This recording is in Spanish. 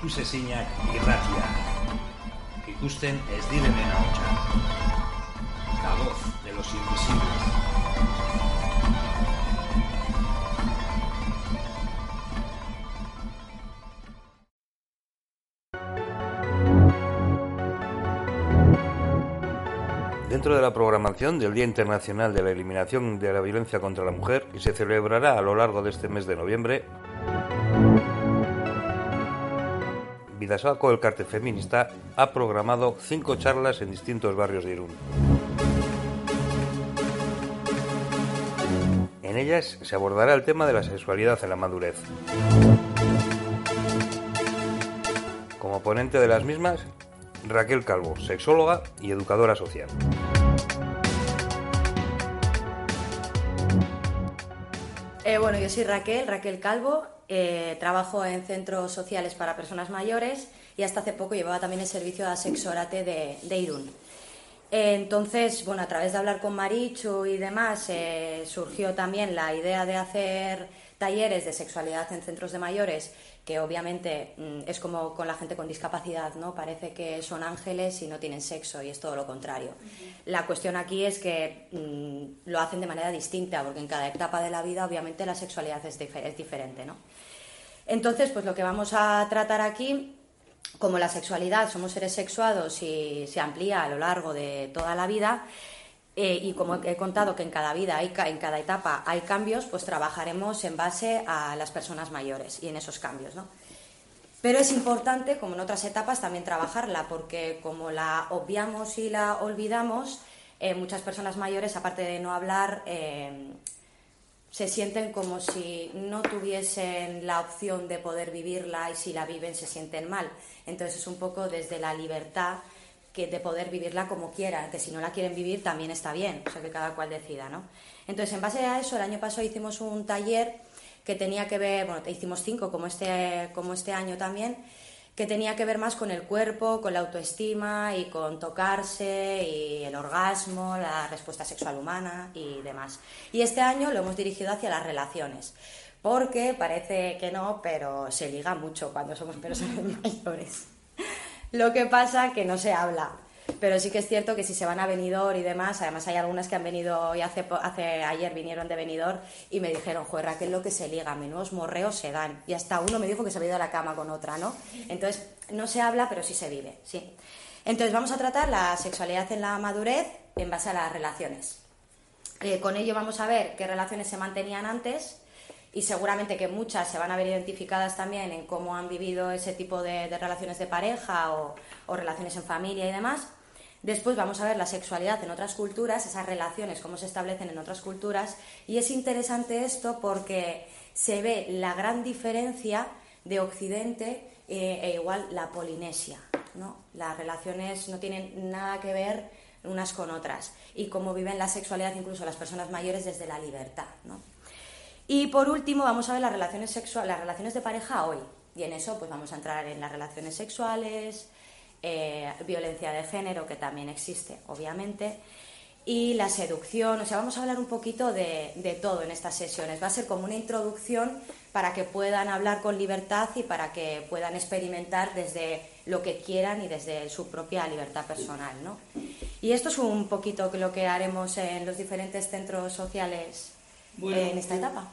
ikusezinak irratia. Ikusten ez direnen ahotsa. La voz de los invisibles. Dentro de la programación del Día Internacional de la Eliminación de la Violencia contra la Mujer, que se celebrará a lo largo de este mes de noviembre, Vidasoaco, el Carte Feminista, ha programado cinco charlas en distintos barrios de Irún. En ellas se abordará el tema de la sexualidad en la madurez. Como ponente de las mismas, Raquel Calvo, sexóloga y educadora social. Eh, bueno, yo soy Raquel, Raquel Calvo, eh, trabajo en centros sociales para personas mayores y hasta hace poco llevaba también el servicio de asexorate de, de Irún. Entonces, bueno, a través de hablar con Marichu y demás, eh, surgió también la idea de hacer talleres de sexualidad en centros de mayores, que obviamente mm, es como con la gente con discapacidad, ¿no? Parece que son ángeles y no tienen sexo y es todo lo contrario. La cuestión aquí es que mm, lo hacen de manera distinta, porque en cada etapa de la vida obviamente la sexualidad es, difer- es diferente, ¿no? Entonces, pues lo que vamos a tratar aquí, como la sexualidad, somos seres sexuados y se amplía a lo largo de toda la vida, eh, y como he contado que en cada vida, hay, en cada etapa hay cambios, pues trabajaremos en base a las personas mayores y en esos cambios, ¿no? Pero es importante, como en otras etapas, también trabajarla, porque como la obviamos y la olvidamos, eh, muchas personas mayores, aparte de no hablar, eh, se sienten como si no tuviesen la opción de poder vivirla y si la viven se sienten mal. Entonces es un poco desde la libertad que de poder vivirla como quieran, que si no la quieren vivir también está bien, o sea que cada cual decida, ¿no? Entonces en base a eso el año pasado hicimos un taller que tenía que ver, bueno, hicimos cinco como este, como este año también, que tenía que ver más con el cuerpo, con la autoestima y con tocarse y el orgasmo, la respuesta sexual humana y demás. Y este año lo hemos dirigido hacia las relaciones, porque parece que no, pero se liga mucho cuando somos personas mayores. Lo que pasa que no se habla. Pero sí que es cierto que si se van a Benidorm y demás, además hay algunas que han venido y hace, ayer vinieron de Benidorm y me dijeron, joder, Raquel, lo que se liga, menudos morreos se dan. Y hasta uno me dijo que se había ido a la cama con otra, ¿no? Entonces, no se habla, pero sí se vive, sí. Entonces, vamos a tratar la sexualidad en la madurez en base a las relaciones. Eh, con ello vamos a ver qué relaciones se mantenían antes y seguramente que muchas se van a ver identificadas también en cómo han vivido ese tipo de, relaciones de pareja o, o relaciones en familia y demás. Después vamos a ver la sexualidad en otras culturas, esas relaciones, cómo se establecen en otras culturas. Y es interesante esto porque se ve la gran diferencia de Occidente eh, e igual la Polinesia. ¿no? Las relaciones no tienen nada que ver unas con otras. Y cómo viven la sexualidad incluso las personas mayores desde la libertad. ¿no? Y por último vamos a ver las relaciones sexuales, las relaciones de pareja hoy. Y en eso pues vamos a entrar en las relaciones sexuales, eh, violencia de género que también existe, obviamente, y la seducción. O sea, vamos a hablar un poquito de, de todo en estas sesiones. Va a ser como una introducción para que puedan hablar con libertad y para que puedan experimentar desde lo que quieran y desde su propia libertad personal, ¿no? Y esto es un poquito lo que haremos en los diferentes centros sociales Bueno, en esta etapa.